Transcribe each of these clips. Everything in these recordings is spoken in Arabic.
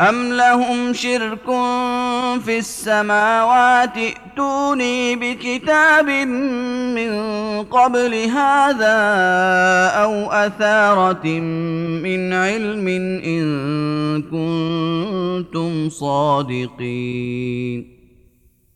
أم لهم شرك في السماوات ائتوني بكتاب من قبل هذا أو أثارة من علم إن كنتم صادقين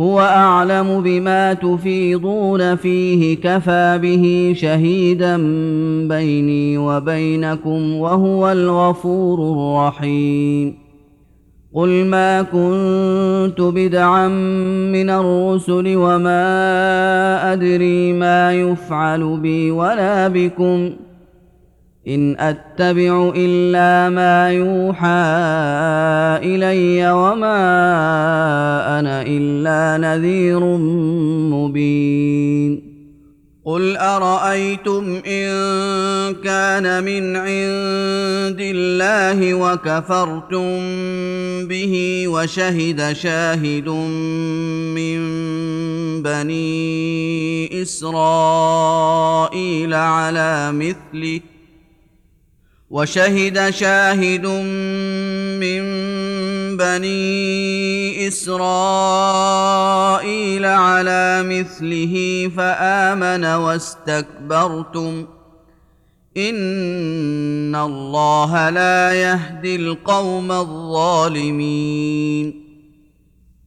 هو أعلم بما تفيضون فيه كفى به شهيدا بيني وبينكم وهو الغفور الرحيم. قل ما كنت بدعا من الرسل وما أدري ما يفعل بي ولا بكم. إن أتبع إلا ما يوحى إلي وما أنا إلا نذير مبين. قل أرأيتم إن كان من عند الله وكفرتم به وشهد شاهد من بني إسرائيل على مثله وشهد شاهد من بني إسرائيل على مثله فآمن واستكبرتم. إن الله لا يهدي القوم الظالمين.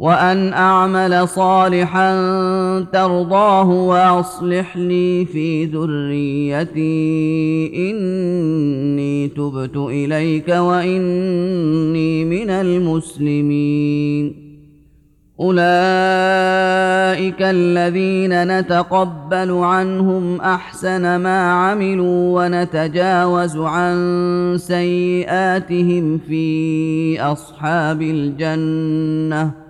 وأن أعمل صالحا ترضاه وأصلح لي في ذريتي. إني تبت إليك وإني من المسلمين. أولئك الذين نتقبل عنهم أحسن ما عملوا ونتجاوز عن سيئاتهم في أصحاب الجنة.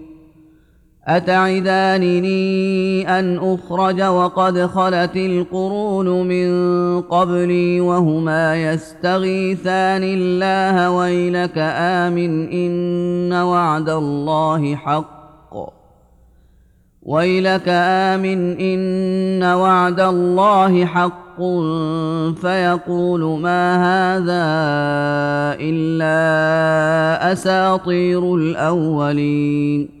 أتعدانني أن أخرج وقد خلت القرون من قبلي وهما يستغيثان الله ويلك آمن إن وعد الله حق. ويلك آمن إن وعد الله حق. فيقول ما هذا إلا أساطير الأولين.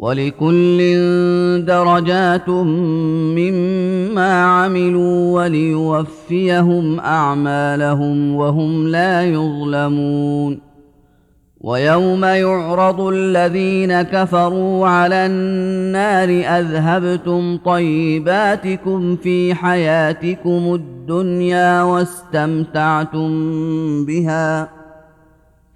ولكل درجات مما عملوا وليوفيهم أعمالهم وهم لا يظلمون. ويوم يعرض الذين كفروا على النار أذهبتم طيباتكم في حياتكم الدنيا واستمتعتم بها.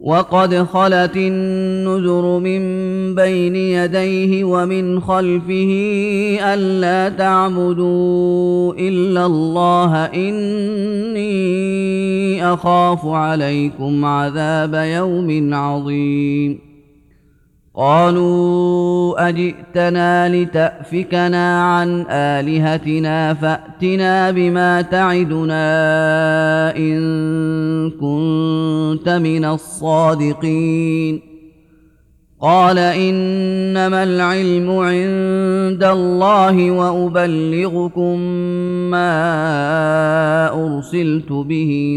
وقد خلت النذر من بين يديه ومن خلفه ألا تعبدوا إلا الله إني أخاف عليكم عذاب يوم عظيم. قالوا أجئتنا لتأفكنا عن آلهتنا فأتنا بما تعدنا إن كنت من الصادقين. قال إنما العلم عند الله وأبلغكم ما أرسلت به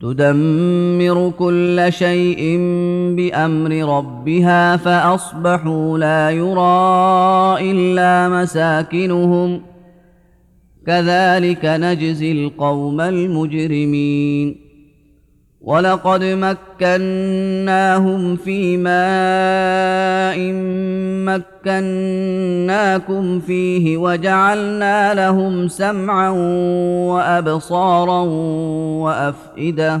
تدمر كل شيء بأمر ربها فأصبحوا لا يرى إلا مساكنهم. كذلك نجزي القوم المجرمين. ولقد مكناهم في ماء مكناكم فيه وجعلنا لهم سمعا وابصارا وافئده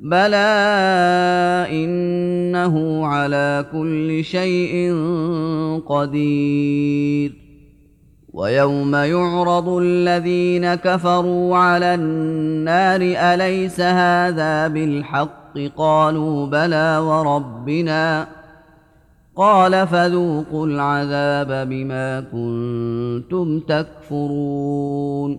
بلى انه على كل شيء قدير ويوم يعرض الذين كفروا على النار اليس هذا بالحق قالوا بلى وربنا قال فذوقوا العذاب بما كنتم تكفرون